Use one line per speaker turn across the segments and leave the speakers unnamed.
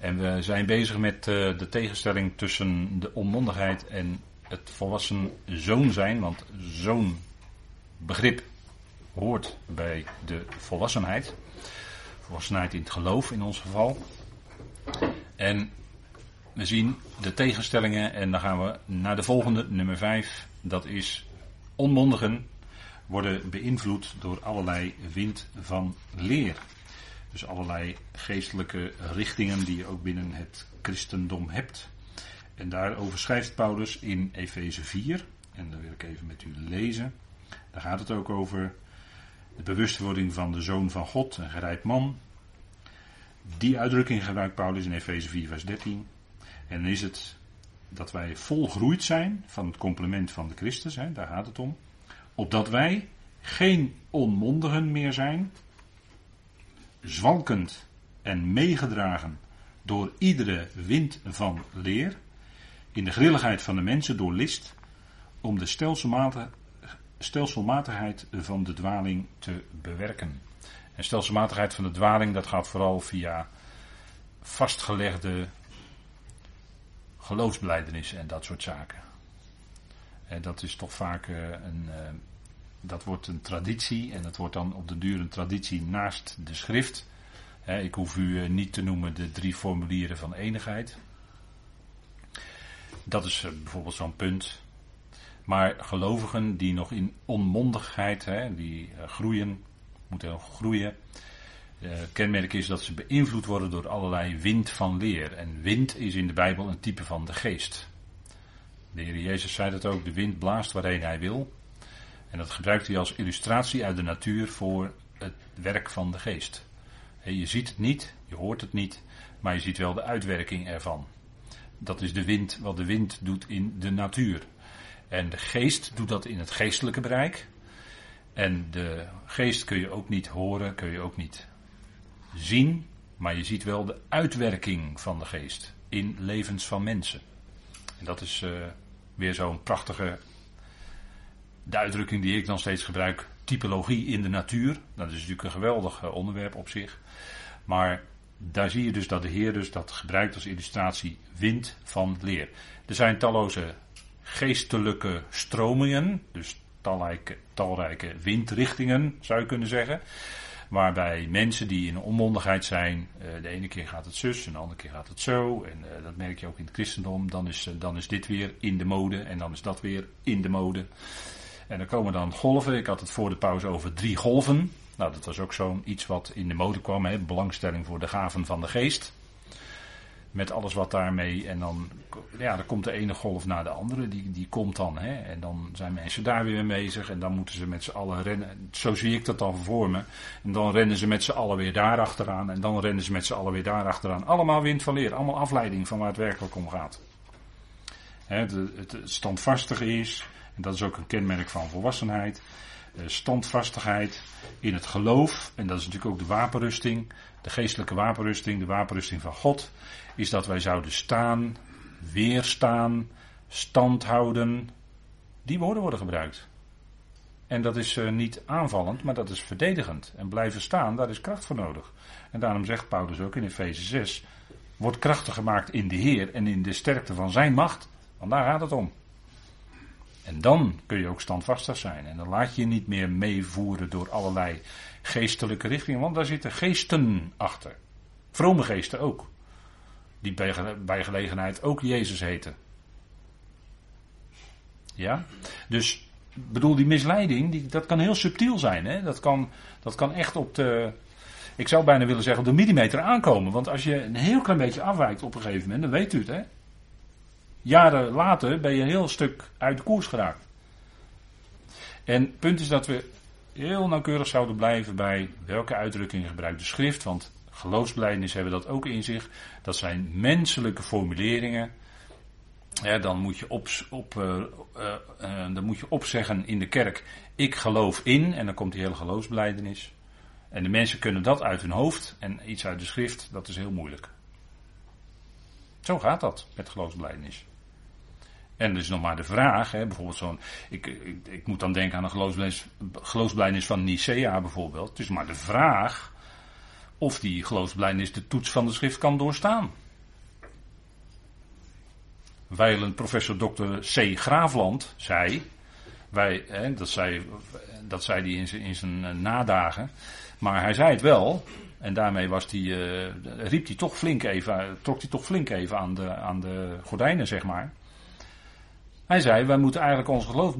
En we zijn bezig met uh, de tegenstelling tussen de onmondigheid en het volwassen zoon zijn. Want zo'n begrip hoort bij de volwassenheid. Volwassenheid in het geloof in ons geval. En we zien de tegenstellingen en dan gaan we naar de volgende, nummer 5. Dat is onmondigen worden beïnvloed door allerlei wind van leer. Dus allerlei geestelijke richtingen die je ook binnen het christendom hebt. En daarover schrijft Paulus in Efeze 4. En dan wil ik even met u lezen. Daar gaat het ook over de bewustwording van de Zoon van God, een gerijpt man. Die uitdrukking gebruikt Paulus in Efeze 4, vers 13. En dan is het dat wij volgroeid zijn van het complement van de Christus, hè, daar gaat het om. Opdat wij geen onmondigen meer zijn, zwalkend en meegedragen door iedere wind van leer, in de grilligheid van de mensen door list, om de stelselmatigheid van de dwaling te bewerken. En stelselmatigheid van de dwaling, dat gaat vooral via vastgelegde geloofsbelijdenissen en dat soort zaken. En dat is toch vaak eh, een, eh, dat wordt een traditie en dat wordt dan op de duur een traditie naast de schrift. ik hoef u eh, niet te noemen de drie formulieren van enigheid. Dat is bijvoorbeeld zo'n punt. Maar gelovigen die nog in onmondigheid, die groeien, moeten nog groeien. Kenmerk is dat ze beïnvloed worden door allerlei wind van leer. En wind is in de Bijbel een type van de geest. De Heer Jezus zei dat ook, de wind blaast waarheen hij wil. En dat gebruikt hij als illustratie uit de natuur voor het werk van de geest. Je ziet het niet, je hoort het niet, maar je ziet wel de uitwerking ervan. Dat is de wind, wat de wind doet in de natuur. En de geest doet dat in het geestelijke bereik. En de geest kun je ook niet horen, kun je ook niet zien, maar je ziet wel de uitwerking van de geest in levens van mensen. En dat is uh, weer zo'n prachtige de uitdrukking die ik dan steeds gebruik, typologie in de natuur. Dat is natuurlijk een geweldig eh, onderwerp op zich. Maar daar zie je dus dat de Heer dus dat gebruikt als illustratie wind van leer. Er zijn talloze geestelijke stromingen, dus talrijke, talrijke windrichtingen zou je kunnen zeggen. Waarbij mensen die in onmondigheid zijn, eh, de ene keer gaat het zus en de andere keer gaat het zo. En uh, dat merk je ook in het christendom. Dan is, dan is dit weer in de mode en dan is dat weer in de mode. En er komen dan golven. Ik had het voor de pauze over drie golven. Nou, dat was ook zo'n iets wat in de mode kwam. Hè? Belangstelling voor de gaven van de geest. Met alles wat daarmee. En dan, ja, dan komt de ene golf naar de andere. Die, die komt dan. Hè? En dan zijn mensen daar weer mee bezig. En dan moeten ze met z'n allen rennen. Zo zie ik dat dan voor me. En dan rennen ze met z'n allen weer daar achteraan. En dan rennen ze met z'n allen weer daar achteraan. Allemaal wind van leer. Allemaal afleiding van waar het werkelijk om gaat. Hè, het, het standvastige is en dat is ook een kenmerk van volwassenheid. Eh, standvastigheid in het geloof. En dat is natuurlijk ook de wapenrusting. De geestelijke wapenrusting, de wapenrusting van God. Is dat wij zouden staan, weerstaan, stand houden. Die woorden worden gebruikt. En dat is uh, niet aanvallend, maar dat is verdedigend. En blijven staan, daar is kracht voor nodig. En daarom zegt Paulus ook in Efeze 6: Wordt krachtig gemaakt in de Heer en in de sterkte van zijn macht. Want daar gaat het om. En dan kun je ook standvastig zijn. En dan laat je je niet meer meevoeren door allerlei geestelijke richtingen, want daar zitten geesten achter. Vrome geesten ook. Die bij gelegenheid ook Jezus heten. Ja? Dus, bedoel, die misleiding, die, dat kan heel subtiel zijn. Hè? Dat, kan, dat kan echt op de, ik zou bijna willen zeggen, op de millimeter aankomen. Want als je een heel klein beetje afwijkt op een gegeven moment, dan weet u het, hè? Jaren later ben je een heel stuk uit de koers geraakt. En het punt is dat we heel nauwkeurig zouden blijven bij welke uitdrukkingen gebruikt de schrift. Want geloofsbelijdenis hebben dat ook in zich. Dat zijn menselijke formuleringen. dan, moet je op, op, uh, uh, dan moet je opzeggen in de kerk: Ik geloof in. En dan komt die hele geloofsbelijdenis. En de mensen kunnen dat uit hun hoofd. En iets uit de schrift, dat is heel moeilijk. Zo gaat dat met geloofsbelijdenis. En dus nog maar de vraag, hè, bijvoorbeeld zo'n. Ik, ik, ik, moet dan denken aan een geloofsblijdenis, van Nicea bijvoorbeeld. Het is maar de vraag of die geloofsblijdenis de toets van de schrift kan doorstaan. wijlen professor Dr. C. Graafland zei, wij, hè, dat, zei dat zei hij in zijn, in zijn eh, nadagen, maar hij zei het wel, en daarmee was die, uh, riep hij toch flink even, trok hij toch flink even aan de, aan de gordijnen, zeg maar. Hij zei, wij moeten eigenlijk onze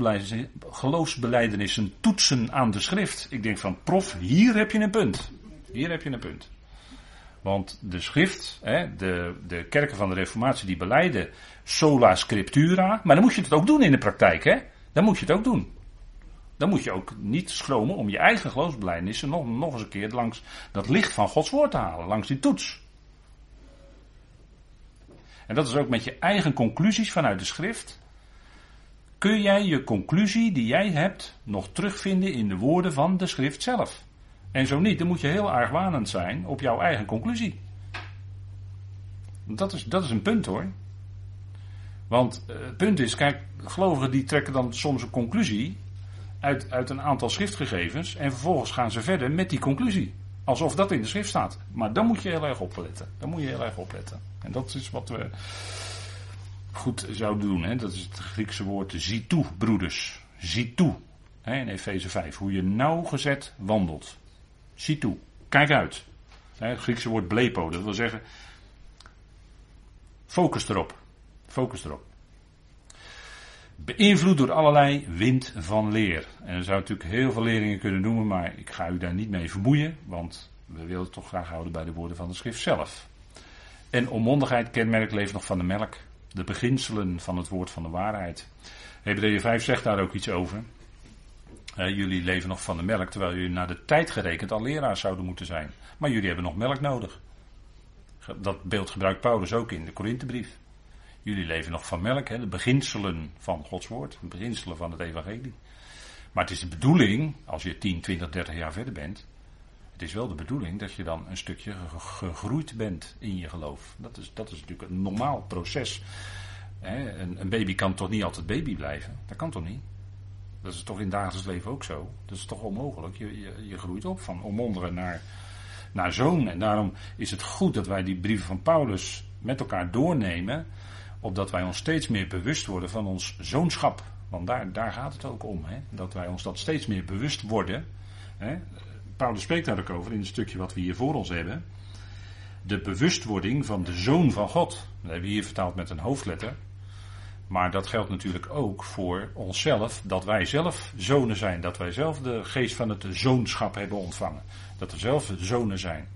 geloofsbelijdenissen toetsen aan de schrift. Ik denk van, prof, hier heb je een punt. Hier heb je een punt. Want de schrift, hè, de, de kerken van de reformatie die beleiden sola scriptura. Maar dan moet je het ook doen in de praktijk. Hè? Dan moet je het ook doen. Dan moet je ook niet schromen om je eigen geloofsbelijdenissen nog, nog eens een keer langs dat licht van Gods woord te halen. Langs die toets. En dat is ook met je eigen conclusies vanuit de schrift. Kun jij je conclusie die jij hebt nog terugvinden in de woorden van de schrift zelf? En zo niet, dan moet je heel argwanend zijn op jouw eigen conclusie. Dat is, dat is een punt hoor. Want uh, het punt is, kijk, gelovigen die trekken dan soms een conclusie uit, uit een aantal schriftgegevens en vervolgens gaan ze verder met die conclusie. Alsof dat in de schrift staat. Maar dan moet je heel erg opletten. Dan moet je heel erg opletten. En dat is wat we goed zouden doen. Hè? Dat is het Griekse woord zie broeders. Zie toe. Hè, in Efeze 5. Hoe je nauwgezet wandelt. Zie toe. Kijk uit. Het Griekse woord blepo, dat wil zeggen. Focus erop. Focus erop. Beïnvloed door allerlei wind van leer. En er zou natuurlijk heel veel leerlingen kunnen noemen, maar ik ga u daar niet mee vermoeien, want we willen toch graag houden bij de woorden van de schrift zelf. En onmondigheid kenmerk leeft nog van de melk, de beginselen van het woord van de waarheid. Hebreeën 5 zegt daar ook iets over jullie leven nog van de melk, terwijl jullie naar de tijd gerekend al leraars zouden moeten zijn. Maar jullie hebben nog melk nodig. Dat beeld gebruikt Paulus ook in de Korinthebrief. Jullie leven nog van melk, hè, de beginselen van Gods woord, de beginselen van het evangelie. Maar het is de bedoeling, als je 10, 20, 30 jaar verder bent, het is wel de bedoeling dat je dan een stukje gegroeid bent in je geloof. Dat is, dat is natuurlijk een normaal proces. Een, een baby kan toch niet altijd baby blijven? Dat kan toch niet? Dat is toch in dagelijks leven ook zo? Dat is toch onmogelijk? Je, je, groeit op van onmondigen naar, naar zoon. En daarom is het goed dat wij die brieven van Paulus met elkaar doornemen. Opdat wij ons steeds meer bewust worden van ons zoonschap. Want daar, daar gaat het ook om. Dat wij ons dat steeds meer bewust worden. Paulus spreekt daar ook over in het stukje wat we hier voor ons hebben. De bewustwording van de zoon van God. Dat hebben we hier vertaald met een hoofdletter. Maar dat geldt natuurlijk ook voor onszelf, dat wij zelf zonen zijn, dat wij zelf de geest van het zoonschap hebben ontvangen. Dat we zelf zonen zijn.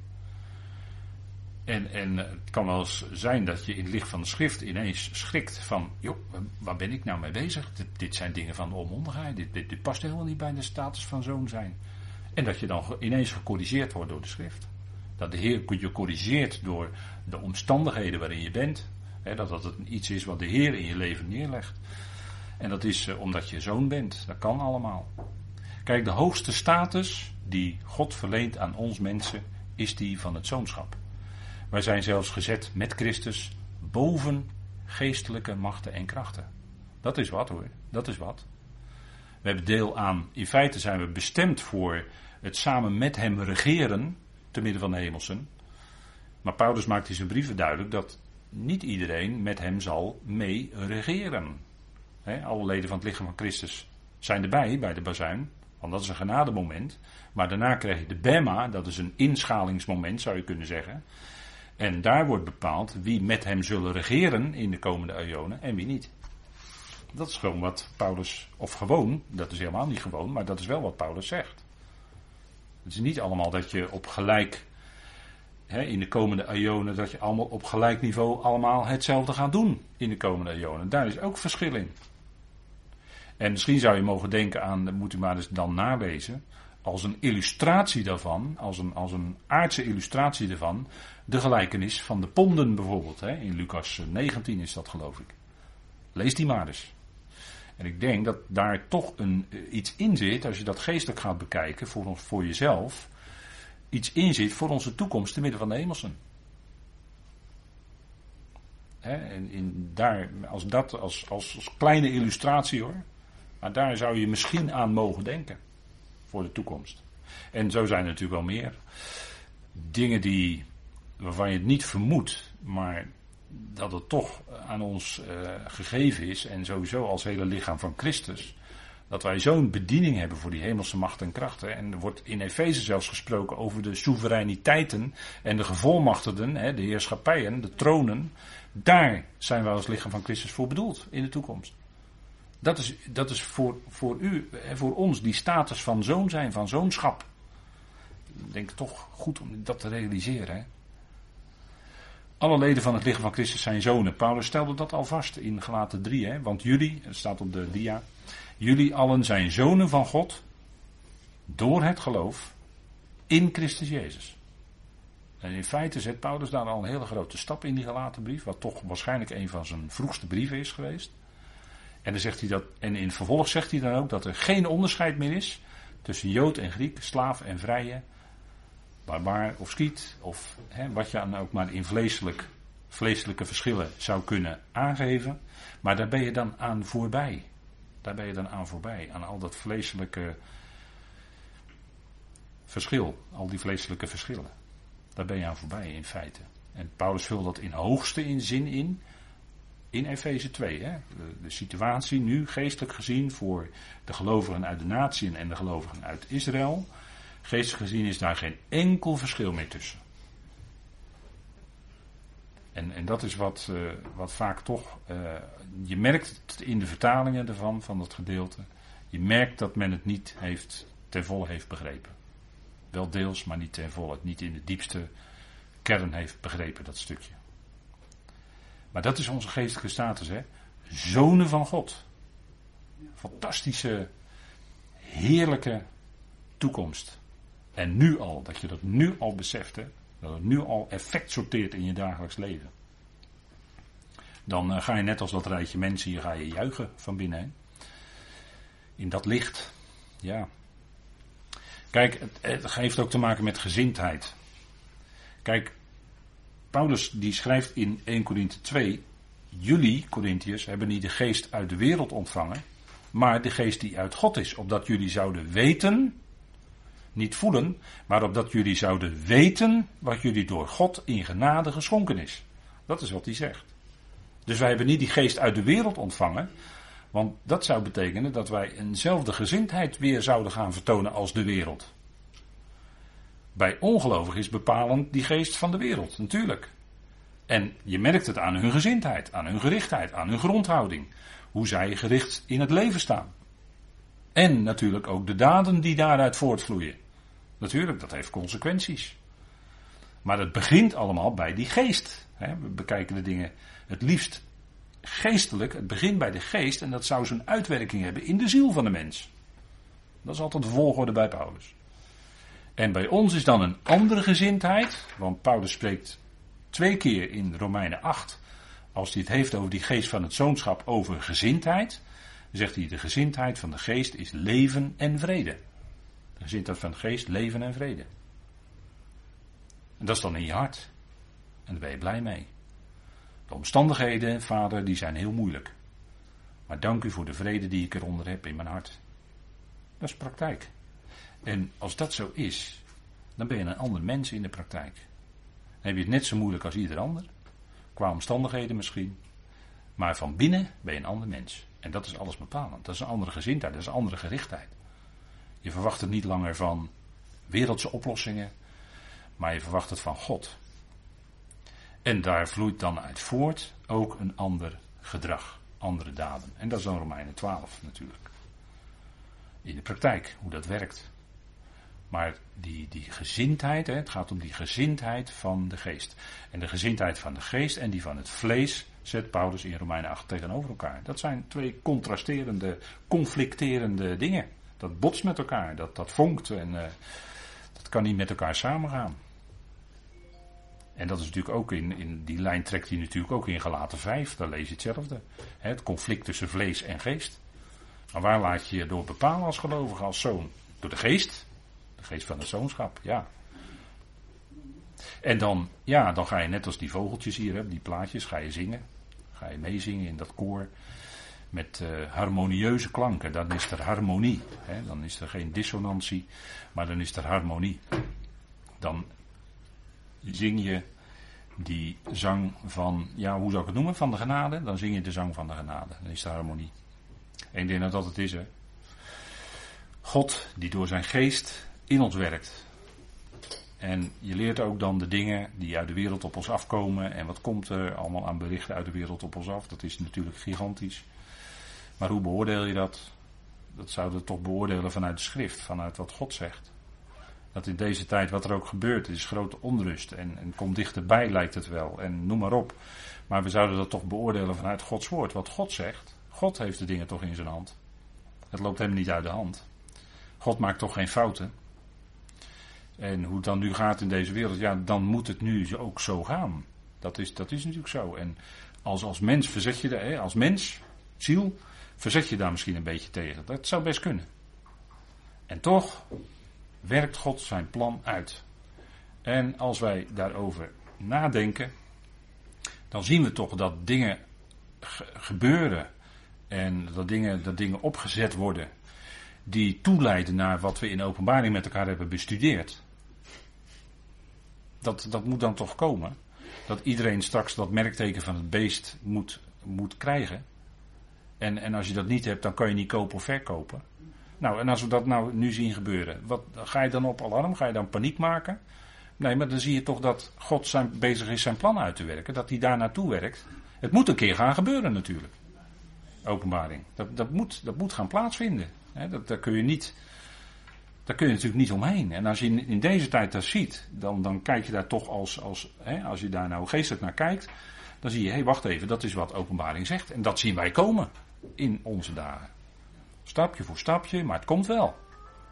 En, en het kan wel eens zijn dat je in het licht van de schrift ineens schrikt van, joh, waar ben ik nou mee bezig? Dit, zijn dingen van de onmondigheid, dit, dit, dit past helemaal niet bij de status van zoon zijn. En dat je dan ineens gecorrigeerd wordt door de schrift. Dat de Heer je corrigeert door de omstandigheden waarin je bent, dat dat het iets is wat de Heer in je leven neerlegt. En dat is eh, omdat je zoon bent. Dat kan allemaal. Kijk, de hoogste status die God verleent aan ons mensen is die van het zoonschap. Wij zijn zelfs gezet met Christus boven geestelijke machten en krachten. Dat is wat hoor. Dat is wat. We hebben deel aan, in feite zijn we bestemd voor het samen met hem regeren, te midden van de hemelsen. Maar Paulus maakt in zijn brieven duidelijk dat niet iedereen met hem zal mee regeren. alle leden van het lichaam van Christus zijn erbij bij de bazuin, want dat is een genademoment. Maar daarna krijg je de Bema, dat is een inschalingsmoment zou je kunnen zeggen. En daar wordt bepaald wie met hem zullen regeren in de komende eonen en wie niet. Dat is gewoon wat Paulus, of gewoon, dat is helemaal niet gewoon, maar dat is wel wat Paulus zegt. Het is niet allemaal dat je op gelijk in de komende eonen dat je allemaal op gelijk niveau allemaal hetzelfde gaat doen in de komende eonen. Daar is ook verschil in. En misschien zou je mogen denken aan, dat moet u maar eens dan nalezen, als een illustratie daarvan, als een, als een aardse illustratie daarvan, de gelijkenis van de ponden bijvoorbeeld. Hè? In Lucas 19 is dat geloof ik. Lees die maar eens. En ik denk dat daar toch een, eh, iets in zit, als je dat geestelijk gaat bekijken voor, voor jezelf, iets in zit voor onze toekomst te midden van de hemelsen. en in daar, als dat als, als, als, kleine illustratie hoor. Maar daar zou je misschien aan mogen denken. Voor de toekomst. En zo zijn er natuurlijk wel meer. Dingen die, waarvan je het niet vermoedt. Maar dat het toch aan ons uh, gegeven is, en sowieso als hele lichaam van Christus, dat wij zo'n bediening hebben voor die hemelse macht en krachten. En er wordt in Efeze zelfs gesproken over de soevereiniteiten en de gevolmachtigden, de heerschappijen, de tronen. Daar zijn wij als lichaam van Christus voor bedoeld in de toekomst. Dat is, dat is voor, voor u en voor ons die status van zoon zijn, van zoonschap. Ik denk toch goed om dat te realiseren. Hè? Alle leden van het lichaam van Christus zijn zonen. Paulus stelde dat al vast in Galaten 3, hè? want jullie, het staat op de dia, jullie allen zijn zonen van God door het geloof in Christus Jezus. En in feite zet Paulus daar al een hele grote stap in die gelaten brief, wat toch waarschijnlijk een van zijn vroegste brieven is geweest. En, dan zegt hij dat, en in vervolg zegt hij dan ook dat er geen onderscheid meer is tussen Jood en Griek, slaaf en vrije, barbaar of skiet, of hè, wat je dan ook maar in vleeselijk, vleeselijke verschillen zou kunnen aangeven. Maar daar ben je dan aan voorbij. Daar ben je dan aan voorbij, aan al dat vleeselijke verschil, al die vleeselijke verschillen. Daar ben je aan voorbij in feite. En Paulus vult dat in hoogste in zin in, in Efeze 2. Hè? De, de, situatie nu, geestelijk gezien, voor de gelovigen uit de natieën en de gelovigen uit Israël. Geestelijk gezien is daar geen enkel verschil meer tussen. En, en dat is wat, uh, wat vaak toch. Uh, je merkt het in de vertalingen ervan, van dat gedeelte. Je merkt dat men het niet heeft, ten volle heeft begrepen. Wel deels, maar niet ten volle. Niet in de diepste kern heeft begrepen, dat stukje. Maar dat is onze geestelijke status, hè? Zonen van God. Fantastische, heerlijke toekomst. En nu al, dat je dat nu al beseft, hè? dat het nu al effect sorteert in je dagelijks leven. Dan uh, ga je net als dat rijtje mensen hier, ga je juichen van binnen. Hè? In dat licht. Ja. Kijk, het, heeft ook te maken met gezindheid. Kijk, Paulus die schrijft in 1 Korinthe 2, jullie, Corinthiërs, hebben niet de geest uit de wereld ontvangen, maar de geest die uit God is, opdat jullie zouden weten, niet voelen, maar opdat jullie zouden weten wat jullie door God in genade geschonken is. Dat is wat hij zegt. Dus wij hebben niet die geest uit de wereld ontvangen, want dat zou betekenen dat wij eenzelfde gezindheid weer zouden gaan vertonen als de wereld. Bij ongelovigen is bepalend die geest van de wereld, natuurlijk. En je merkt het aan hun gezindheid, aan hun gerichtheid, aan hun grondhouding. Hoe zij gericht in het leven staan. En natuurlijk ook de daden die daaruit voortvloeien. Natuurlijk, dat heeft consequenties. Maar het begint allemaal bij die geest. We bekijken de dingen het liefst geestelijk. Het begint bij de geest en dat zou zijn uitwerking hebben in de ziel van de mens. Dat is altijd de volgorde bij Paulus. En bij ons is dan een andere gezindheid, want Paulus spreekt twee keer in Romeinen 8, als hij het heeft over die geest van het zoonschap, over gezindheid, zegt hij de gezindheid van de geest is leven en vrede. Gezindheid van geest, leven en vrede. En dat is dan in je hart. En daar ben je blij mee. De omstandigheden, vader, die zijn heel moeilijk. Maar dank u voor de vrede die ik eronder heb in mijn hart. Dat is praktijk. En als dat zo is, dan ben je een ander mens in de praktijk. Dan heb je het net zo moeilijk als ieder ander. Qua omstandigheden misschien. Maar van binnen ben je een ander mens. En dat is alles bepalend. Dat is een andere gezindheid, dat is een andere gerichtheid. Je verwacht het niet langer van wereldse oplossingen, maar je verwacht het van God. En daar vloeit dan uit voort ook een ander gedrag, andere daden. En dat is dan Romeinen 12 natuurlijk. In de praktijk, hoe dat werkt. Maar die, die gezindheid, hè, het gaat om die gezindheid van de geest. En de gezindheid van de geest en die van het vlees zet Paulus in Romeinen 8 tegenover elkaar. Dat zijn twee contrasterende, conflicterende dingen. Dat botst met elkaar, dat, dat vonkt en uh, dat kan niet met elkaar samengaan. En dat is natuurlijk ook in, in die lijn trekt hij natuurlijk ook in gelaten 5, daar lees je hetzelfde. Het conflict tussen vlees en geest. Maar waar laat je je door bepalen als gelovige, als zoon? Door de geest? De geest van het zoonschap, ja. En dan, ja, dan ga je net als die vogeltjes hier, hè, die plaatjes, ga je zingen. Ga je meezingen in dat koor met uh, harmonieuze klanken. Dan is er harmonie. Hè? Dan is er geen dissonantie, maar dan is er harmonie. Dan zing je die zang van, ja, hoe zou ik het noemen? Van de genade. Dan zing je de zang van de genade. Dan is de harmonie. Ik denk dat dat het is, hè. God die door zijn geest in ons werkt. En je leert ook dan de dingen die uit de wereld op ons afkomen. En wat komt er allemaal aan berichten uit de wereld op ons af? Dat is natuurlijk gigantisch. Maar hoe beoordeel je dat? Dat zouden we toch beoordelen vanuit de schrift, vanuit wat God zegt. Dat in deze tijd wat er ook gebeurt, is grote onrust en, en komt dichterbij lijkt het wel en noem maar op. Maar we zouden dat toch beoordelen vanuit Gods woord. Wat God zegt, God heeft de dingen toch in zijn hand. Het loopt hem niet uit de hand. God maakt toch geen fouten. En hoe het dan nu gaat in deze wereld, ja, dan moet het nu ook zo gaan. Dat is, dat is natuurlijk zo. En als, als mens verzet je daar, als mens, ziel, verzet je daar misschien een beetje tegen. Dat zou best kunnen. En toch werkt God zijn plan uit. En als wij daarover nadenken, dan zien we toch dat dingen gebeuren en dat dingen, dat dingen opgezet worden die toeleiden naar wat we in openbaring met elkaar hebben bestudeerd. Dat, dat moet dan toch komen. Dat iedereen straks dat merkteken van het beest moet, moet krijgen. En, en als je dat niet hebt, dan kan je niet kopen of verkopen. Nou, en als we dat nou nu zien gebeuren, wat, ga je dan op alarm? Ga je dan paniek maken? Nee, maar dan zie je toch dat God zijn, bezig is zijn plan uit te werken. Dat hij daar naartoe werkt. Het moet een keer gaan gebeuren natuurlijk. Openbaring. Dat, dat, moet, dat moet gaan plaatsvinden. dat, daar kun je niet. Daar kun je natuurlijk niet omheen. En als je in, in deze tijd dat ziet, dan, dan kijk je daar toch als, als, als je daar nou geestelijk naar kijkt, dan zie je, hé, hey, wacht even, dat is wat openbaring zegt. En dat zien wij komen in onze dagen. Stapje voor stapje, maar het komt wel.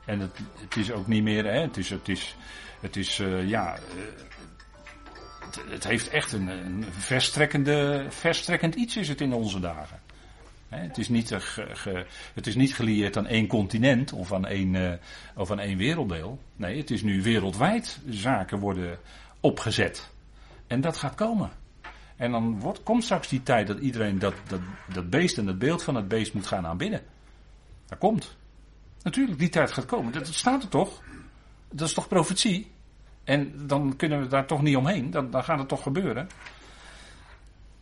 En het, het is ook niet meer, hè, het is, het is, het is uh, ja, uh, het, het, heeft echt een, een verstrekkende, verstrekkend iets is het in onze dagen. het, is niet, ge, ge, het is niet gelieerd aan één continent of aan één, of aan één werelddeel. Nee, het is nu wereldwijd zaken worden opgezet. En dat gaat komen. En dan wordt, komt straks die tijd dat iedereen dat, dat, dat beest en dat beeld van het beest moet gaan aanbidden. Dat komt. Natuurlijk, die tijd gaat komen. Dat staat er toch? Dat is toch profetie? En dan kunnen we daar toch niet omheen. Dan, dan gaat het toch gebeuren.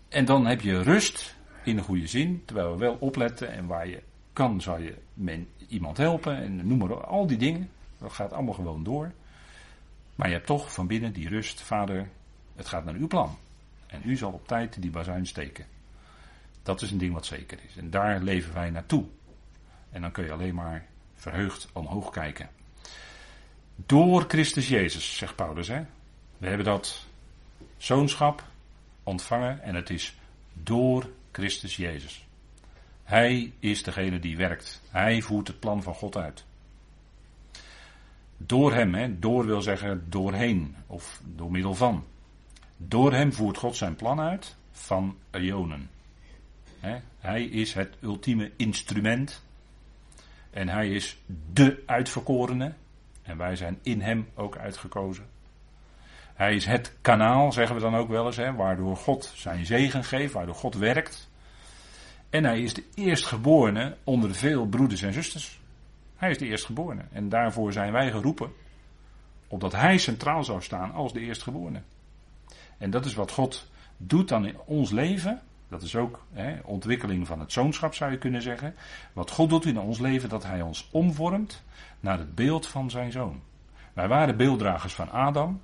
En dan heb je rust in de goede zin. Terwijl we wel opletten. En waar je kan, zou je men, iemand helpen. En noem maar al die dingen. Dat gaat allemaal gewoon door. Maar je hebt toch van binnen die rust. Vader, het gaat naar uw plan. En u zal op tijd die bazuin steken. Dat is een ding wat zeker is. En daar leven wij naartoe. En dan kun je alleen maar verheugd omhoog kijken. Door Christus Jezus, zegt Paulus. Hè? We hebben dat zoonschap ontvangen en het is door Christus Jezus. Hij is degene die werkt. Hij voert het plan van God uit. Door hem, hè, door wil zeggen doorheen of door middel van. Door hem voert God zijn plan uit van Ionen. Hij is het ultieme instrument en hij is de uitverkorene. En wij zijn in hem ook uitgekozen. Hij is het kanaal, zeggen we dan ook wel eens, hè, waardoor God zijn zegen geeft, waardoor God werkt. En hij is de eerstgeborene onder veel broeders en zusters. Hij is de eerstgeborene. En daarvoor zijn wij geroepen. Opdat hij centraal zou staan als de eerstgeborene. En dat is wat God doet dan in ons leven. Dat is ook hè, ontwikkeling van het zoonschap, zou je kunnen zeggen. Wat God doet in ons leven, dat Hij ons omvormt naar het beeld van zijn zoon. Wij waren beelddragers van Adam.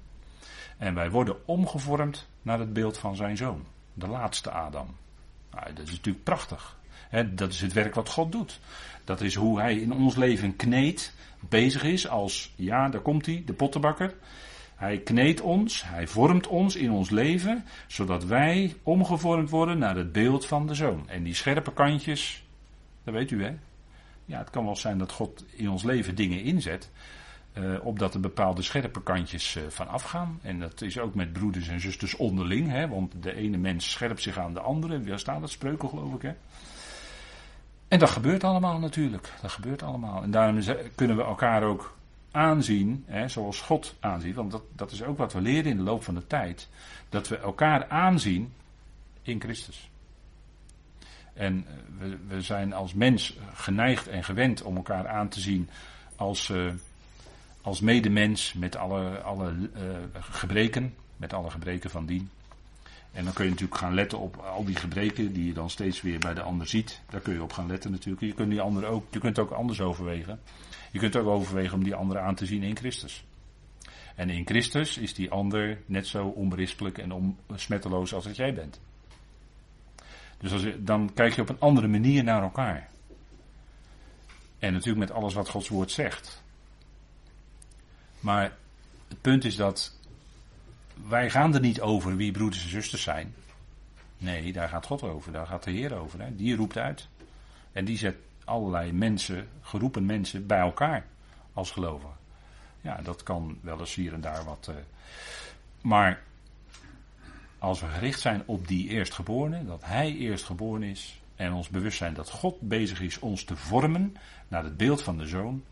En wij worden omgevormd naar het beeld van zijn zoon. De laatste Adam. Nou, dat is natuurlijk prachtig. dat is het werk wat God doet. Dat is hoe Hij in ons leven kneedt, bezig is als, ja, daar komt hij, de pottenbakker. Hij kneedt ons, hij vormt ons in ons leven, zodat wij omgevormd worden naar het beeld van de zoon. En die scherpe kantjes, dat weet u hè. Ja, het kan wel zijn dat God in ons leven dingen inzet, uh, opdat er bepaalde scherpe kantjes uh, van afgaan. En dat is ook met broeders en zusters onderling, hè, want de ene mens scherpt zich aan de andere. Waar staat dat spreuken geloof ik hè. En dat gebeurt allemaal natuurlijk. Dat gebeurt allemaal. En daarom kunnen we elkaar ook aanzien, hè, zoals God aanziet, want dat, dat is ook wat we leren in de loop van de tijd, dat we elkaar aanzien in Christus. En eh, we, we zijn als mens geneigd en gewend om elkaar aan te zien als, uh, als medemens met alle, alle uh, gebreken, met alle gebreken van dien. En dan kun je natuurlijk gaan letten op al die gebreken die je dan steeds weer bij de ander ziet. Daar kun je op gaan letten natuurlijk. Je kunt die ander ook, je kunt ook anders overwegen. Je kunt ook overwegen om die ander aan te zien in Christus. En in Christus is die ander net zo onberispelijk en smetteloos als dat jij bent. Dus als je, dan kijk je op een andere manier naar elkaar. En natuurlijk met alles wat Gods woord zegt. Maar het punt is dat wij gaan er niet over wie broeders en zusters zijn. Nee, daar gaat God over, daar gaat de Heer over. Hè. Die roept uit. En die zet allerlei mensen, geroepen mensen, bij elkaar als gelovigen. Ja, dat kan wel eens hier en daar wat. Uh, maar als we gericht zijn op die eerstgeborene, dat hij eerstgeboren is, en ons bewust zijn dat God bezig is ons te vormen naar het beeld van de zoon,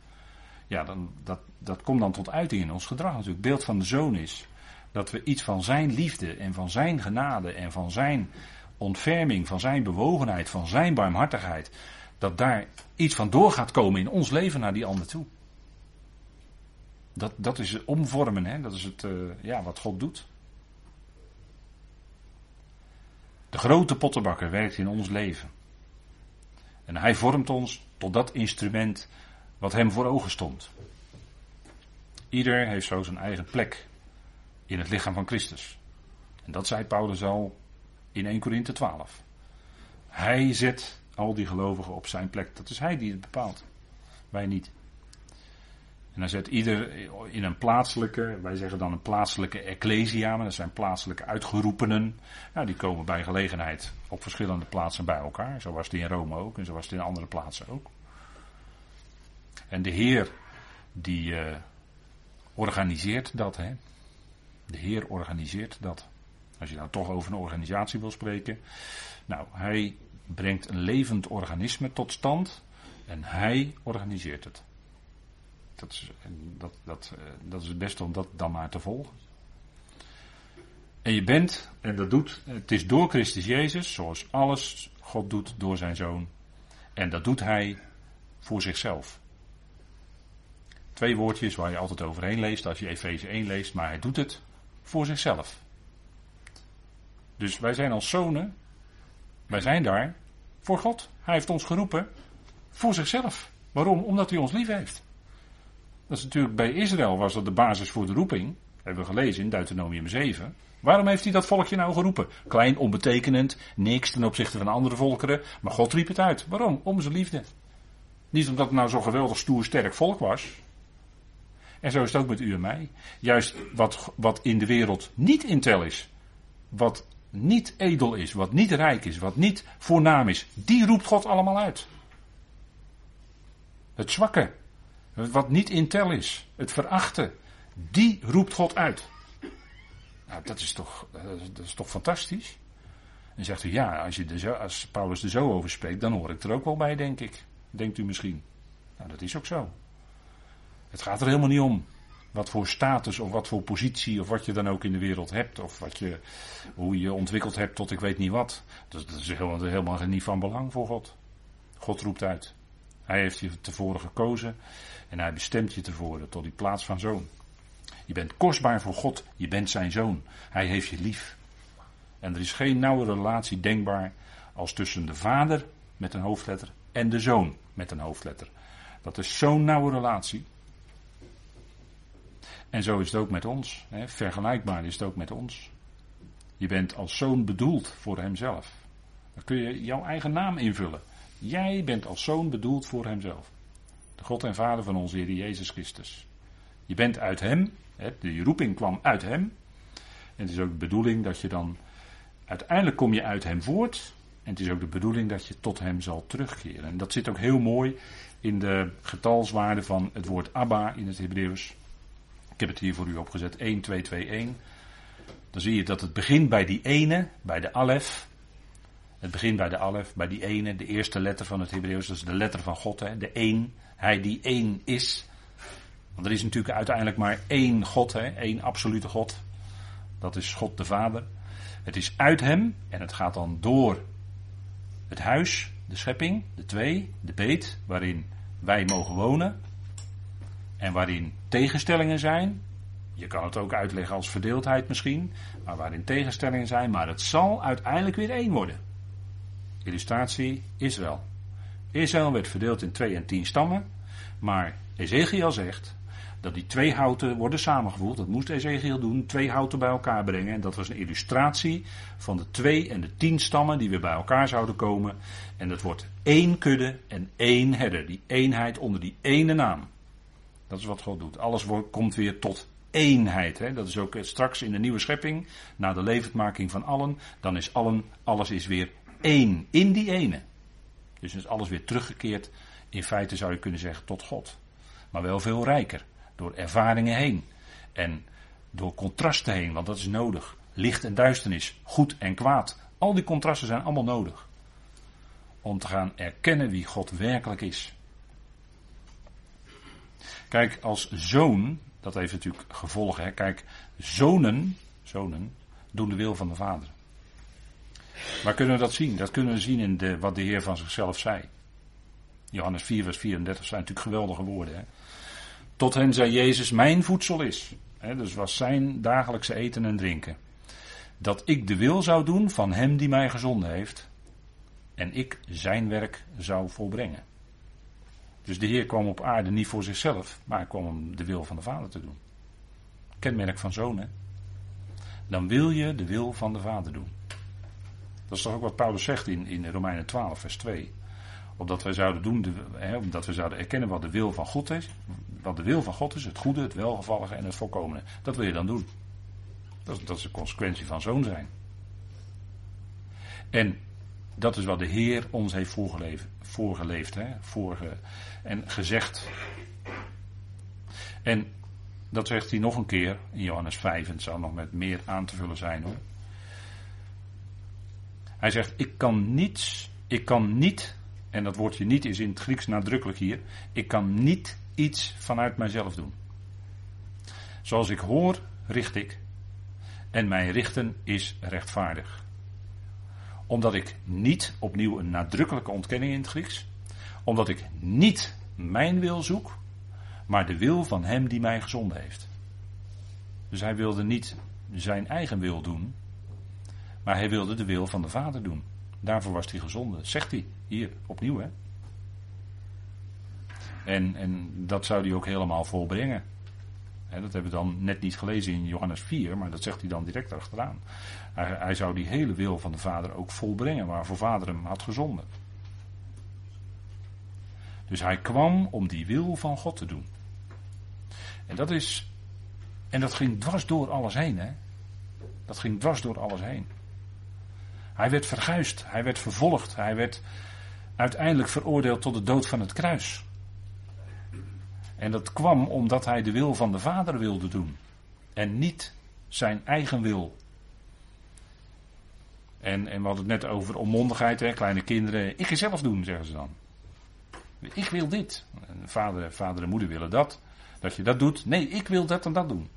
ja, dan, dat, dat komt dan tot uiting in ons gedrag natuurlijk. Het beeld van de zoon is dat we iets van zijn liefde en van zijn genade en van zijn ontferming, van zijn bewogenheid, van zijn barmhartigheid, dat daar iets van door gaat komen in ons leven naar die ander toe. Dat, dat is het omvormen, hè? dat is het, uh, ja, wat God doet. De grote pottenbakker werkt in ons leven. En hij vormt ons tot dat instrument wat hem voor ogen stond. Ieder heeft zo zijn eigen plek in het lichaam van Christus. En dat zei Paulus al in 1 Korinthe 12. Hij zet al die gelovigen op zijn plek. Dat is hij die het bepaalt. Wij niet. En hij zet ieder in een plaatselijke, wij zeggen dan een plaatselijke ecclesia, maar dat zijn plaatselijke uitgeroepenen. Nou, die komen bij gelegenheid op verschillende plaatsen bij elkaar. Zo was het in Rome ook en zo was het in andere plaatsen ook. En de Heer, die uh, organiseert dat, hè. De Heer organiseert dat. Als je nou toch over een organisatie wil spreken. Nou, hij brengt een levend organisme tot stand en hij organiseert het. Dat is, dat, dat, eh, dat is het beste om dat dan maar te volgen. En je bent, en dat doet, het is door Christus Jezus, zoals alles God doet door zijn zoon. En dat doet hij voor zichzelf. Twee woordjes waar je altijd overheen leest als je Efeze 1 leest, maar hij doet het voor zichzelf. Dus wij zijn als zonen, wij zijn daar voor God. Hij heeft ons geroepen voor zichzelf. Waarom? Omdat hij ons lief heeft. Dat is natuurlijk bij Israël was dat de basis voor de roeping. Hebben we gelezen in Deuteronomium 7. Waarom heeft hij dat volkje nou geroepen? Klein, onbetekenend, niks ten opzichte van andere volkeren. Maar God riep het uit. Waarom? Om zijn liefde. Niet omdat het nou zo'n geweldig stoer sterk volk was. En zo is het ook met u en mij. Juist wat, wat in de wereld niet in tel is. Wat niet edel is, wat niet rijk is, wat niet voornaam is. Die roept God allemaal uit. Het zwakke, wat niet in tel is, het verachten, die roept God uit. Nou, dat is toch, dat is toch fantastisch? En zegt u, ja, als, je als Paulus er zo over spreekt, dan hoor ik er ook wel bij, denk ik. Denkt u misschien. Nou, dat is ook zo. Het gaat er helemaal niet om wat voor status of wat voor positie of wat je dan ook in de wereld hebt. Of wat je, hoe je ontwikkeld hebt tot ik weet niet wat. Dat, dat is helemaal, helemaal niet van belang voor God. God roept uit. Hij heeft je tevoren gekozen en hij bestemt je tevoren tot die plaats van zoon. Je bent kostbaar voor God, je bent zijn zoon. Hij heeft je lief. En er is geen nauwe relatie denkbaar als tussen de vader met een hoofdletter en de zoon met een hoofdletter. Dat is zo'n nauwe relatie. En zo is het ook met ons. Hè. Vergelijkbaar is het ook met ons. Je bent als zoon bedoeld voor hemzelf. Dan kun je jouw eigen naam invullen. Jij bent als zoon bedoeld voor hemzelf. De God en Vader van onze Heer Jezus Christus. Je bent uit hem. Hè, de roeping kwam uit hem. En het is ook de bedoeling dat je dan. Uiteindelijk kom je uit hem voort. En het is ook de bedoeling dat je tot hem zal terugkeren. En dat zit ook heel mooi in de getalswaarde van het woord Abba in het Hebreeuws. Heb het hier voor u opgezet, 1, 2, 2, 1. Dan zie je dat het begint bij die ene, bij de alef. Het begint bij de alef, bij die ene, de eerste letter van het Hebreeuws. Dat is de letter van God, hè, de één. Hij die één is. Want er is natuurlijk uiteindelijk maar één God, hè, één absolute God. Dat is God de Vader. Het is uit hem en het gaat dan door het huis, de schepping, de twee, de beet, waarin wij mogen wonen. En waarin tegenstellingen zijn. Je kan het ook uitleggen als verdeeldheid misschien, maar waarin tegenstellingen zijn, maar het zal uiteindelijk weer één worden. Illustratie Israël. Israël werd verdeeld in twee en tien stammen, maar Ezekiel zegt dat die twee houten worden samengevoegd. Dat moest Ezekiel doen, twee houten bij elkaar brengen. En dat was een illustratie van de twee en de tien stammen die weer bij elkaar zouden komen. En dat wordt één kudde en één herder. Die eenheid onder die ene naam. Dat is wat God doet. Alles wordt, komt weer tot eenheid. Hè? Dat is ook straks in de nieuwe schepping, na de levendmaking van allen, dan is allen, alles is weer één, in die ene. Dus is alles weer teruggekeerd, in feite zou je kunnen zeggen, tot God. Maar wel veel rijker, door ervaringen heen. En door contrasten heen, want dat is nodig. Licht en duisternis, goed en kwaad. Al die contrasten zijn allemaal nodig. Om te gaan erkennen wie God werkelijk is. Kijk, als zoon dat heeft natuurlijk gevolgen. Hè. Kijk, zonen, zonen doen de wil van de vader. Waar kunnen we dat zien? Dat kunnen we zien in de, wat de Heer van zichzelf zei. Johannes 4, vers 34 zijn natuurlijk geweldige woorden. Hè. Tot hen zei Jezus, mijn voedsel is. Hè, dus was zijn dagelijkse eten en drinken. Dat ik de wil zou doen van hem die mij gezonden heeft. En ik zijn werk zou volbrengen. Dus de Heer kwam op aarde niet voor zichzelf, maar kwam om de wil van de Vader te doen. Kenmerk van zoon, Dan wil je de wil van de Vader doen. Dat is toch ook wat Paulus zegt in, in Romeinen 12, vers 2. Opdat wij zouden doen, hè, omdat we zouden erkennen wat de wil van God is. Wat de wil van God is, het goede, het welgevallige en het volkomene. Dat wil je dan doen. Dat, dat is de consequentie van zoon zijn. En dat is wat de Heer ons heeft voorgeleefd, voorgeleefd hè, en gezegd. En dat zegt hij nog een keer in Johannes 5, en het zal nog met meer aan te vullen zijn hoor. Hij zegt, ik kan niets, ik kan niet, en dat woordje niet is in het Grieks nadrukkelijk hier, ik kan niet iets vanuit mijzelf doen. Zoals ik hoor, richt ik. En mijn richten is rechtvaardig. Omdat ik niet, opnieuw een nadrukkelijke ontkenning in het Grieks, omdat ik niet mijn wil zoek, maar de wil van hem die mij gezonden heeft. Dus hij wilde niet zijn eigen wil doen, maar hij wilde de wil van de Vader doen. Daarvoor was hij gezonden, zegt hij hier opnieuw. Hè? En, en dat zou hij ook helemaal volbrengen. Dat hebben we dan net niet gelezen in Johannes 4, maar dat zegt hij dan direct achteraan. Hij, hij zou die hele wil van de Vader ook volbrengen, waarvoor Vader hem had gezonden. Dus hij kwam om die wil van God te doen. En dat is. En dat ging dwars door alles heen, hè? Dat ging dwars door alles heen. Hij werd verguisd, hij werd vervolgd, hij werd uiteindelijk veroordeeld tot de dood van het kruis. En dat kwam omdat hij de wil van de Vader wilde doen. En niet zijn eigen wil. En, en we hadden het net over onmondigheid, hè? kleine kinderen. Ik ga zelf doen, zeggen ze dan. Ik wil dit. Vader, vader en moeder willen dat. Dat je dat doet. Nee, ik wil dat en dat doen.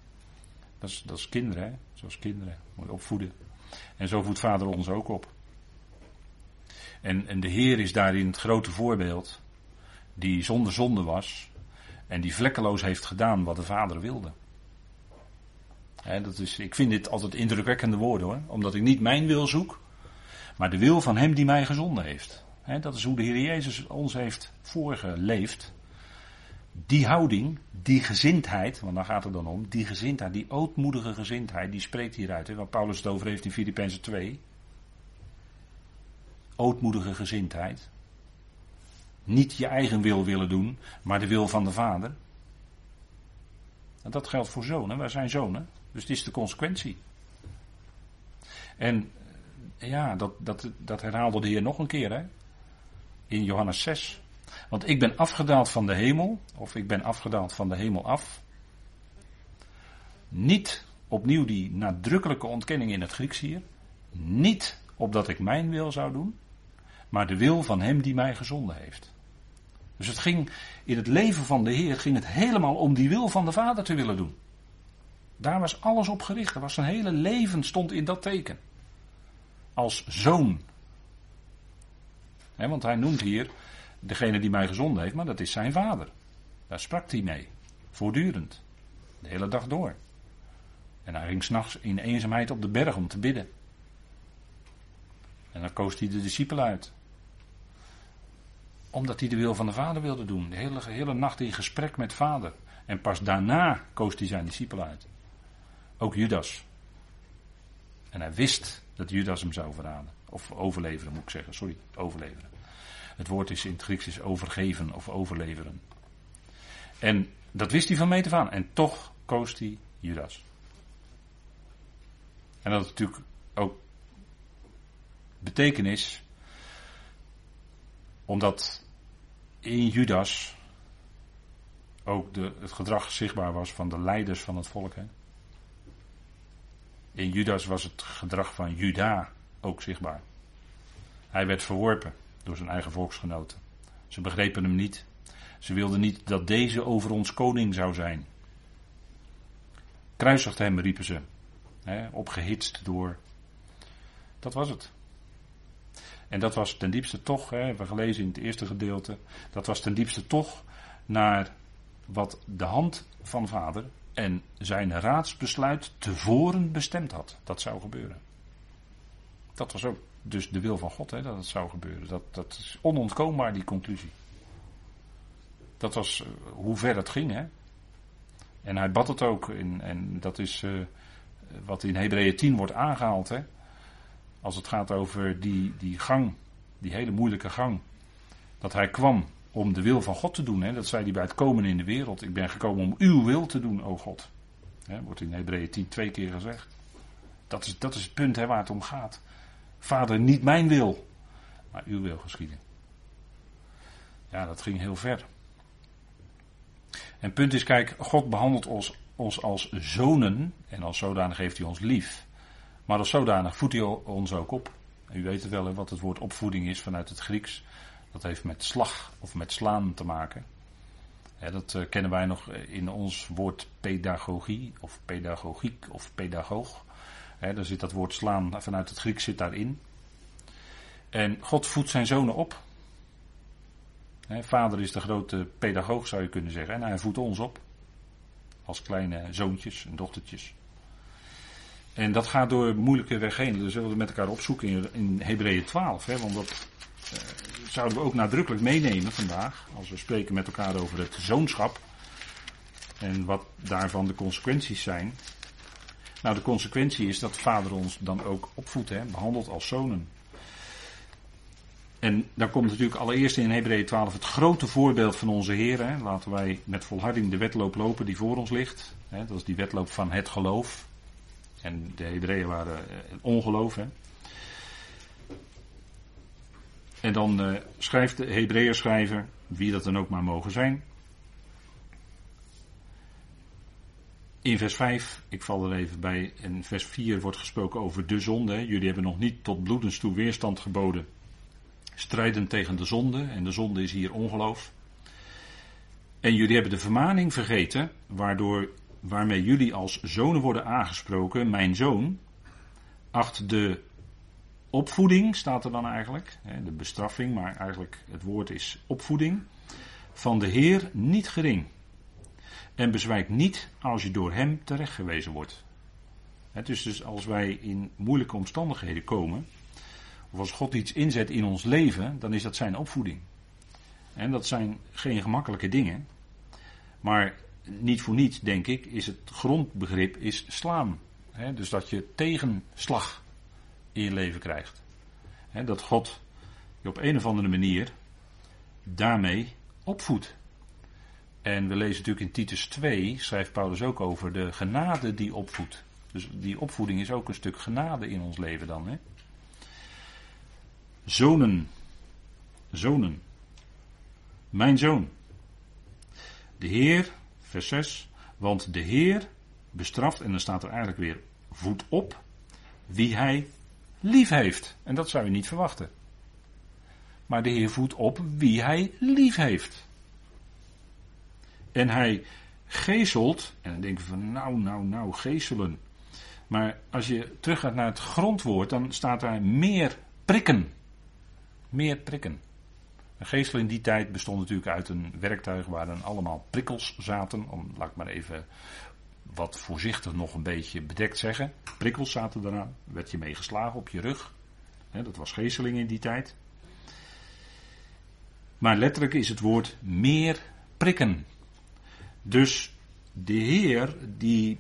Dat is, dat is kinderen, hè? Zoals kinderen. Moet je opvoeden. En zo voedt vader ons ook op. En, en de Heer is daarin het grote voorbeeld. Die zonder zonde was. En die vlekkeloos heeft gedaan wat de vader wilde. dat is, ik vind dit altijd indrukwekkende woorden hoor. Omdat ik niet mijn wil zoek. Maar de wil van hem die mij gezonden heeft dat is hoe de Heer Jezus ons heeft voorgeleefd. Die houding, die gezindheid, want daar gaat het dan om, die gezindheid, die ootmoedige gezindheid, die spreekt hieruit. Hè, wat Paulus het over heeft in Filippenzen 2. Ootmoedige gezindheid. Niet je eigen wil willen doen, maar de wil van de Vader. En dat geldt voor zonen, wij zijn zonen. Dus het is de consequentie. En ja, dat, dat, dat herhaalde de Heer nog een keer. Hè? in Johannes 6. Want ik ben afgedaald van de hemel, of ik ben afgedaald van de hemel af. Niet opnieuw die nadrukkelijke ontkenning in het Grieks hier. Niet opdat ik mijn wil zou doen, maar de wil van hem die mij gezonden heeft. Dus het ging in het leven van de Heer ging het helemaal om die wil van de Vader te willen doen. Daar was alles op gericht. Er was zijn hele leven stond in dat teken. Als zoon want hij noemt hier degene die mij gezonden heeft, maar dat is zijn vader. Daar sprak hij mee. Voortdurend. De hele dag door. En hij ging s'nachts in eenzaamheid op de berg om te bidden. En dan koos hij de discipelen uit. Omdat hij de wil van de Vader wilde doen. De hele, hele nacht in gesprek met Vader. En pas daarna koos hij zijn discipelen uit. Ook Judas. En hij wist dat Judas hem zou verraden. Of overleveren moet ik zeggen. Sorry, overleveren. Het woord is in het Grieks is overgeven of overleveren. En dat wist hij van meet af aan. En toch koos hij Judas. En dat had natuurlijk ook betekenis. Omdat in Judas ook de, het gedrag zichtbaar was van de leiders van het volk. Hè? In Judas was het gedrag van Juda ook zichtbaar. Hij werd verworpen door zijn eigen volksgenoten. Ze begrepen hem niet. Ze wilden niet dat deze over ons koning zou zijn. Kruisigt hem, riepen ze. Hè, opgehitst door. Dat was het. En dat was ten diepste toch, hè, hebben we gelezen in het eerste gedeelte, dat was ten diepste toch naar wat de hand van vader en zijn raadsbesluit tevoren bestemd had. Dat zou gebeuren. Dat was ook dus de wil van God, hè, dat het zou gebeuren. Dat, dat is onontkoombaar, die conclusie. Dat was uh, hoe ver het ging, hè. En hij bad het ook, in, en dat is uh, wat in Hebreeën 10 wordt aangehaald, hè. Als het gaat over die, die gang, die hele moeilijke gang. Dat hij kwam om de wil van God te doen. Hè? Dat zei hij bij het komen in de wereld. Ik ben gekomen om uw wil te doen, o God. Hè, wordt in Hebreeën 10 twee keer gezegd. Dat is, dat is het punt hè, waar het om gaat. Vader, niet mijn wil, maar uw wil geschieden. Ja, dat ging heel ver. En punt is, kijk, God behandelt ons, ons als zonen en als zodanig heeft hij ons lief. Maar als zodanig voedt hij ons ook op. u weet het wel, wat het woord opvoeding is vanuit het Grieks. Dat heeft met slag of met slaan te maken. dat uh, kennen wij nog in ons woord pedagogie of pedagogiek of pedagoog. Daar zit dat woord slaan vanuit het Grieks zit daarin. En God voedt zijn zonen op. vader is de grote pedagoog zou je kunnen zeggen. En hij voedt ons op. Als kleine zoontjes en dochtertjes. En dat gaat door moeilijke weg heen. Zullen we met elkaar opzoeken in, in Hebreeën 12. Hè, want dat uh, zouden we ook nadrukkelijk meenemen vandaag. Als we spreken met elkaar over het zoonschap. En wat daarvan de consequenties zijn. Nou, de consequentie is dat vader ons dan ook opvoedt, hè, behandelt als zonen. En dan komt natuurlijk allereerst in Hebreeën 12 het grote voorbeeld van onze Heer. Hè. Laten wij met volharding de wedloop lopen die voor ons ligt. Hè. Dat is die wedloop van het geloof. En de Hebreeën waren uh, ongeloof. Hè. En dan uh, schrijft de Hebreeër schrijver, wie dat dan ook maar mogen zijn. In vers 5, ik val er even bij, in vers 4 wordt gesproken over de zonde. Jullie hebben nog niet tot bloedens toe weerstand geboden. Strijden tegen de zonde, en de zonde is hier ongeloof. En jullie hebben de vermaning vergeten, waardoor, waarmee jullie als zonen worden aangesproken. Mijn zoon, acht de opvoeding staat er dan eigenlijk. De bestraffing, maar eigenlijk het woord is opvoeding. Van de Heer niet gering. En bezwijk niet als je door hem terechtgewezen wordt. Dus, dus als wij in moeilijke omstandigheden komen, of als God iets inzet in ons leven, dan is dat zijn opvoeding. En dat zijn geen gemakkelijke dingen. Maar niet voor niets, denk ik, is het grondbegrip is slaan. dus dat je tegenslag in je leven krijgt. dat God je op een of andere manier daarmee opvoedt. En we lezen natuurlijk in Titus 2, schrijft Paulus ook over de genade die opvoedt. Dus die opvoeding is ook een stuk genade in ons leven dan. Zonen. Zonen. Mijn zoon. De Heer, vers 6. Want de Heer bestraft, en dan staat er eigenlijk weer voet op, wie hij lief heeft. En dat zou je niet verwachten. Maar de Heer voedt op wie hij lief heeft. En hij geestelt, en dan denken we van nou, nou, nou, geestelen. Maar als je terug gaat naar het grondwoord, dan staat daar meer prikken. Meer prikken. Een geestel in die tijd bestond natuurlijk uit een werktuig waar dan allemaal prikkels zaten. Om, laat ik maar even wat voorzichtig nog een beetje bedekt zeggen. Prikkels zaten eraan. Werd je mee geslagen op je rug. dat was geesteling in die tijd. Maar letterlijk is het woord meer prikken. Dus de Heer die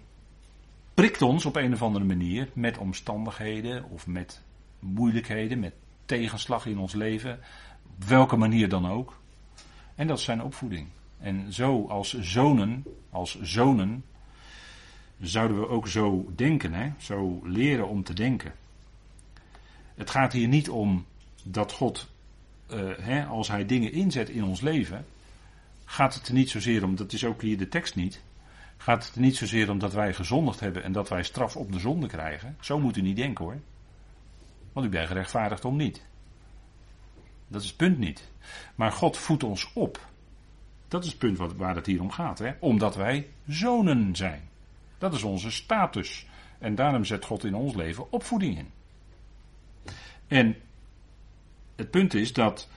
prikt ons op een of andere manier met omstandigheden of met moeilijkheden, met tegenslag in ons leven, welke manier dan ook. En dat is zijn opvoeding. En zo als zonen, als zonen, zouden we ook zo denken, hè? zo leren om te denken. Het gaat hier niet om dat God, uh, hè, als Hij dingen inzet in ons leven, gaat het er niet zozeer om, dat is ook hier de tekst niet, gaat het er niet zozeer om dat wij gezondigd hebben en dat wij straf op de zonde krijgen. Zo moet u niet denken hoor. Want u bent gerechtvaardigd om niet. Dat is het punt niet. Maar God voedt ons op. Dat is het punt waar het hier om gaat. Hè? Omdat wij zonen zijn. Dat is onze status. En daarom zet God in ons leven opvoeding in. En het punt is dat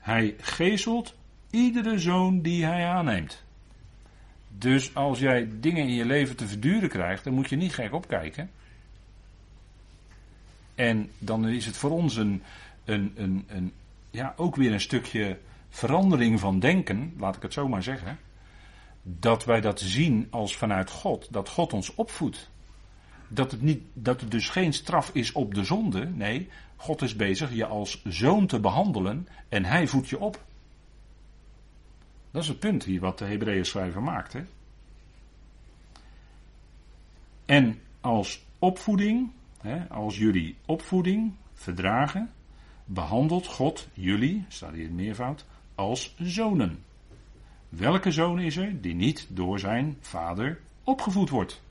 hij geestelt iedere zoon die hij aanneemt. Dus als jij dingen in je leven te verduren krijgt, dan moet je niet gek opkijken. En dan is het voor ons een, een, een, een, ja, ook weer een stukje verandering van denken, laat ik het zo maar zeggen. Dat wij dat zien als vanuit God, dat God ons opvoedt. Dat het, niet, dat het dus geen straf is op de zonde. Nee, God is bezig je als zoon te behandelen en hij voedt je op. Dat is het punt hier wat de Hebreeën schrijver maakt. Hè? En als opvoeding, hè, als jullie opvoeding verdragen, behandelt God jullie, staat hier in meervoud, als zonen. Welke zoon is er die niet door zijn vader opgevoed wordt?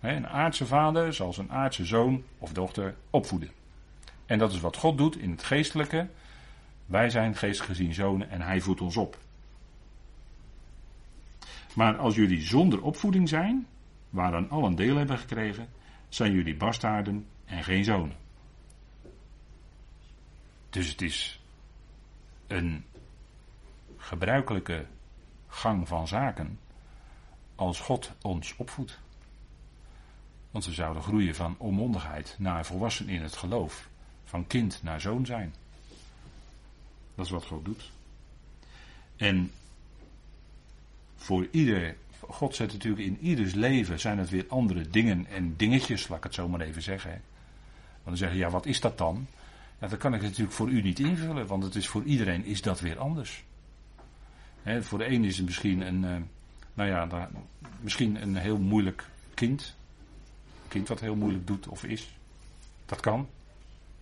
Een aardse vader zal zijn aardse zoon of dochter opvoeden. En dat is wat God doet in het geestelijke. Wij zijn geestelijk gezien zonen en hij voedt ons op. Maar als jullie zonder opvoeding zijn, waaraan al een deel hebben gekregen, zijn jullie bastaarden en geen zonen. Dus het is een gebruikelijke gang van zaken als God ons opvoedt. Want we zouden groeien van onmondigheid naar volwassen in het geloof, van kind naar zoon zijn. Dat is wat God doet. En voor ieder, God zet natuurlijk in ieders leven zijn het weer andere dingen en dingetjes, laat ik het zo maar even zeggen. Want dan zeggen, ja, wat is dat dan? Ja, dat kan ik natuurlijk voor u niet invullen, want het is voor iedereen is dat weer anders. voor de een is het misschien een, uh, nou ja, misschien een heel moeilijk kind. Een kind wat heel moeilijk doet of is. Dat kan,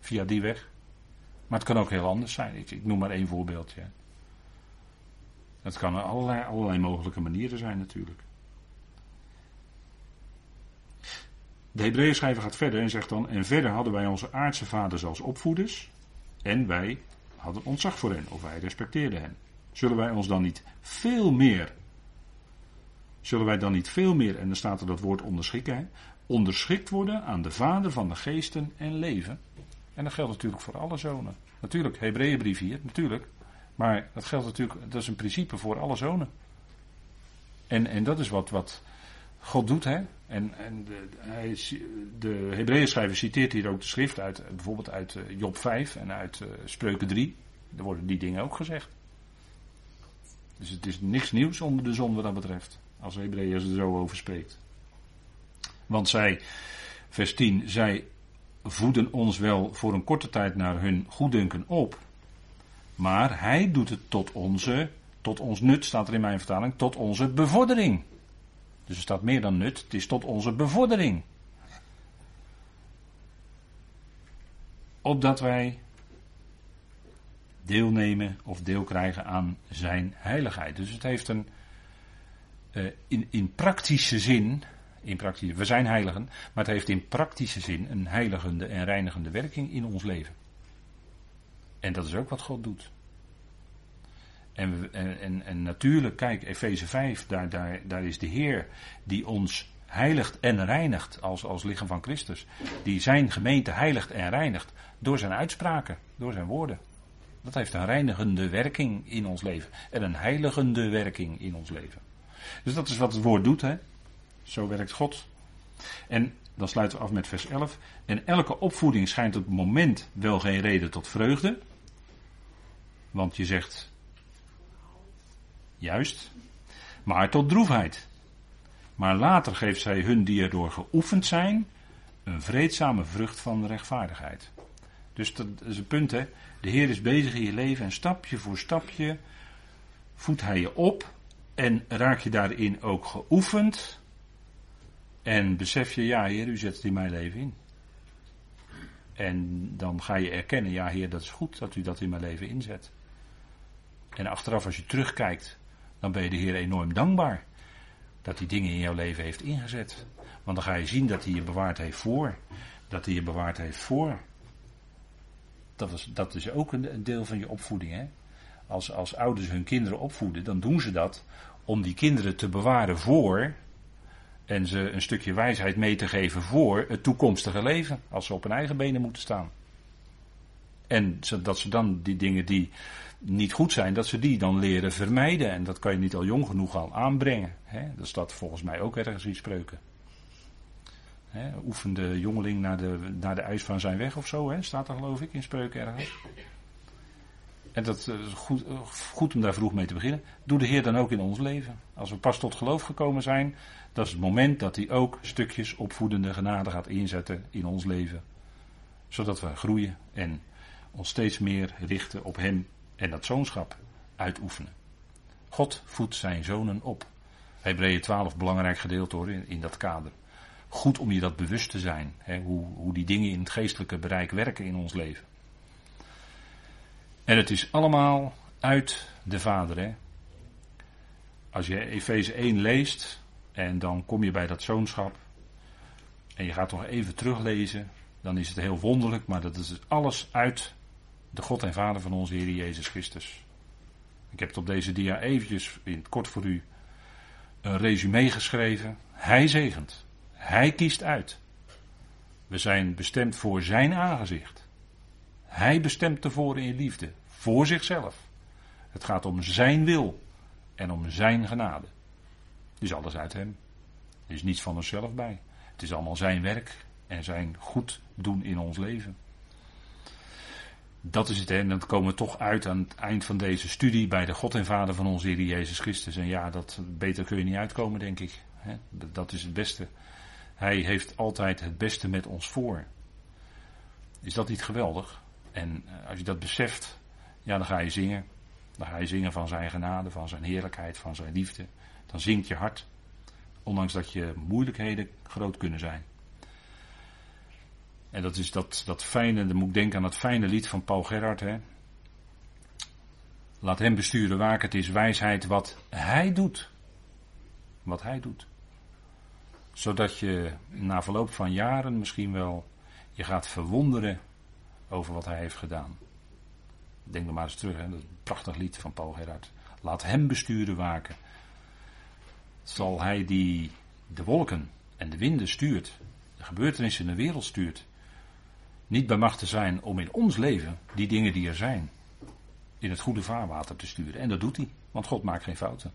via die weg. Maar het kan ook heel anders zijn. Ik, ik noem maar één voorbeeldje. Dat kan allerlei, allerlei mogelijke manieren zijn natuurlijk. De Hebreeën schrijver gaat verder en zegt dan: En verder hadden wij onze aardse vaders als opvoeders. En wij hadden ontzag voor hen, of wij respecteerden hen. Zullen wij ons dan niet veel meer. Zullen wij dan niet veel meer, en dan staat er dat woord onderschikken, onderschikt worden aan de Vader van de geesten en leven? En dat geldt natuurlijk voor alle zonen. Natuurlijk, Hebreeënbrief hier, natuurlijk. Maar dat geldt natuurlijk, dat is een principe voor alle zonen. En, en dat is wat, wat God doet, hè. En, en de, hij, de Hebreeën schrijver citeert hier ook de schrift uit, bijvoorbeeld uit eh, Job 5 en uit uh, Spreuken 3. Daar worden die dingen ook gezegd. Dus het is niks nieuws onder de zon wat dat betreft. Als Hebreeën er zo over spreekt. Want zij, vers 10, zij voeden ons wel voor een korte tijd naar hun goeddunken op. Maar hij doet het tot onze, tot ons nut, staat er in mijn vertaling, tot onze bevordering. Dus er staat meer dan nut, het is tot onze bevordering. Opdat wij deelnemen of deel krijgen aan zijn heiligheid. Dus het heeft een, uh, in, in praktische zin, in praktische, we zijn heiligen, maar het heeft in praktische zin een heiligende en reinigende werking in ons leven. En dat is ook wat God doet. En, en, en, natuurlijk, kijk, Efeze 5, daar, daar, daar is de Heer die ons heiligt en reinigt als, als lichaam van Christus. Die zijn gemeente heiligt en reinigt door zijn uitspraken, door zijn woorden. Dat heeft een reinigende werking in ons leven. En een heiligende werking in ons leven. Dus dat is wat het woord doet, hè. Zo werkt God. En dan sluiten we af met vers 11. En elke opvoeding schijnt op het moment wel geen reden tot vreugde. Want je zegt, juist, maar tot droefheid. Maar later geeft zij hun die erdoor geoefend zijn, een vreedzame vrucht van rechtvaardigheid. Dus dat is een punt, hè. De Heer is bezig in je leven en stapje voor stapje voedt Hij je op en raak je daarin ook geoefend. En besef je, ja Heer, u zet het in mijn leven in. En dan ga je erkennen, ja Heer, dat is goed dat u dat in mijn leven inzet. En achteraf als je terugkijkt, dan ben je de Heer enorm dankbaar dat hij dingen in jouw leven heeft ingezet. Want dan ga je zien dat hij je bewaard heeft voor. Dat hij je bewaard heeft voor. Dat is, dat is ook een, deel van je opvoeding. Hè? Als, als ouders hun kinderen opvoeden, dan doen ze dat om die kinderen te bewaren voor. En ze een stukje wijsheid mee te geven voor het toekomstige leven. Als ze op hun eigen benen moeten staan. En dat ze dan die dingen die niet goed zijn, dat ze die dan leren vermijden. En dat kan je niet al jong genoeg al aanbrengen. Hè? Dat staat volgens mij ook ergens in spreuken. Hè? Oefen de jongeling naar de, naar de eis van zijn weg of zo, hè? staat er geloof ik in spreuken ergens. En dat is goed, goed om daar vroeg mee te beginnen. Doe de Heer dan ook in ons leven. Als we pas tot geloof gekomen zijn, dat is het moment dat hij ook stukjes opvoedende genade gaat inzetten in ons leven. Zodat we groeien en ons steeds meer richten op Hem en dat zoonschap uitoefenen. God voedt zijn zonen op. Hebreeën 12, belangrijk gedeelte hoor, in, in, dat kader. Goed om je dat bewust te zijn, hè, hoe, hoe die dingen in het geestelijke bereik werken in ons leven. En het is allemaal uit de Vader. Hè. Als je Efeze 1 leest en dan kom je bij dat zoonschap en je gaat nog even teruglezen, dan is het heel wonderlijk, maar dat is alles uit de God en Vader van onze Heer Jezus Christus. Ik heb het op deze dia eventjes in het kort voor u een resume geschreven. Hij zegent. Hij kiest uit. We zijn bestemd voor zijn aangezicht. Hij bestemt tevoren in liefde. Voor zichzelf. Het gaat om zijn wil. En om zijn genade. Het is alles uit hem. Er is niets van onszelf bij. Het is allemaal zijn werk en zijn goed doen in ons leven dat is het. En dan komen we toch uit aan het eind van deze studie bij de God en Vader van onze Heer Jezus Christus. En ja, dat, beter kun je niet uitkomen, denk ik. Dat is het beste. Hij heeft altijd het beste met ons voor. Is dat niet geweldig? En eh, als je dat beseft, ja, dan ga je zingen. Dan ga je zingen van zijn genade, van zijn heerlijkheid, van zijn liefde. Dan zingt je hart. Ondanks dat je moeilijkheden groot kunnen zijn. En dat is dat, dat fijne, dan moet ik denken aan dat fijne lied van Paul Gerard. Hè? Laat hem besturen waken, het is wijsheid wat hij doet. Wat hij doet. Zodat je na verloop van jaren misschien wel je gaat verwonderen over wat hij heeft gedaan. Denk er maar eens terug, hè? dat een prachtig lied van Paul Gerard. Laat hem besturen waken. Zal hij die de wolken en de winden stuurt, de gebeurtenissen in de wereld stuurt, niet bij te zijn om in ons leven die dingen die er zijn in het goede vaarwater te sturen. En dat doet hij, want God maakt geen fouten.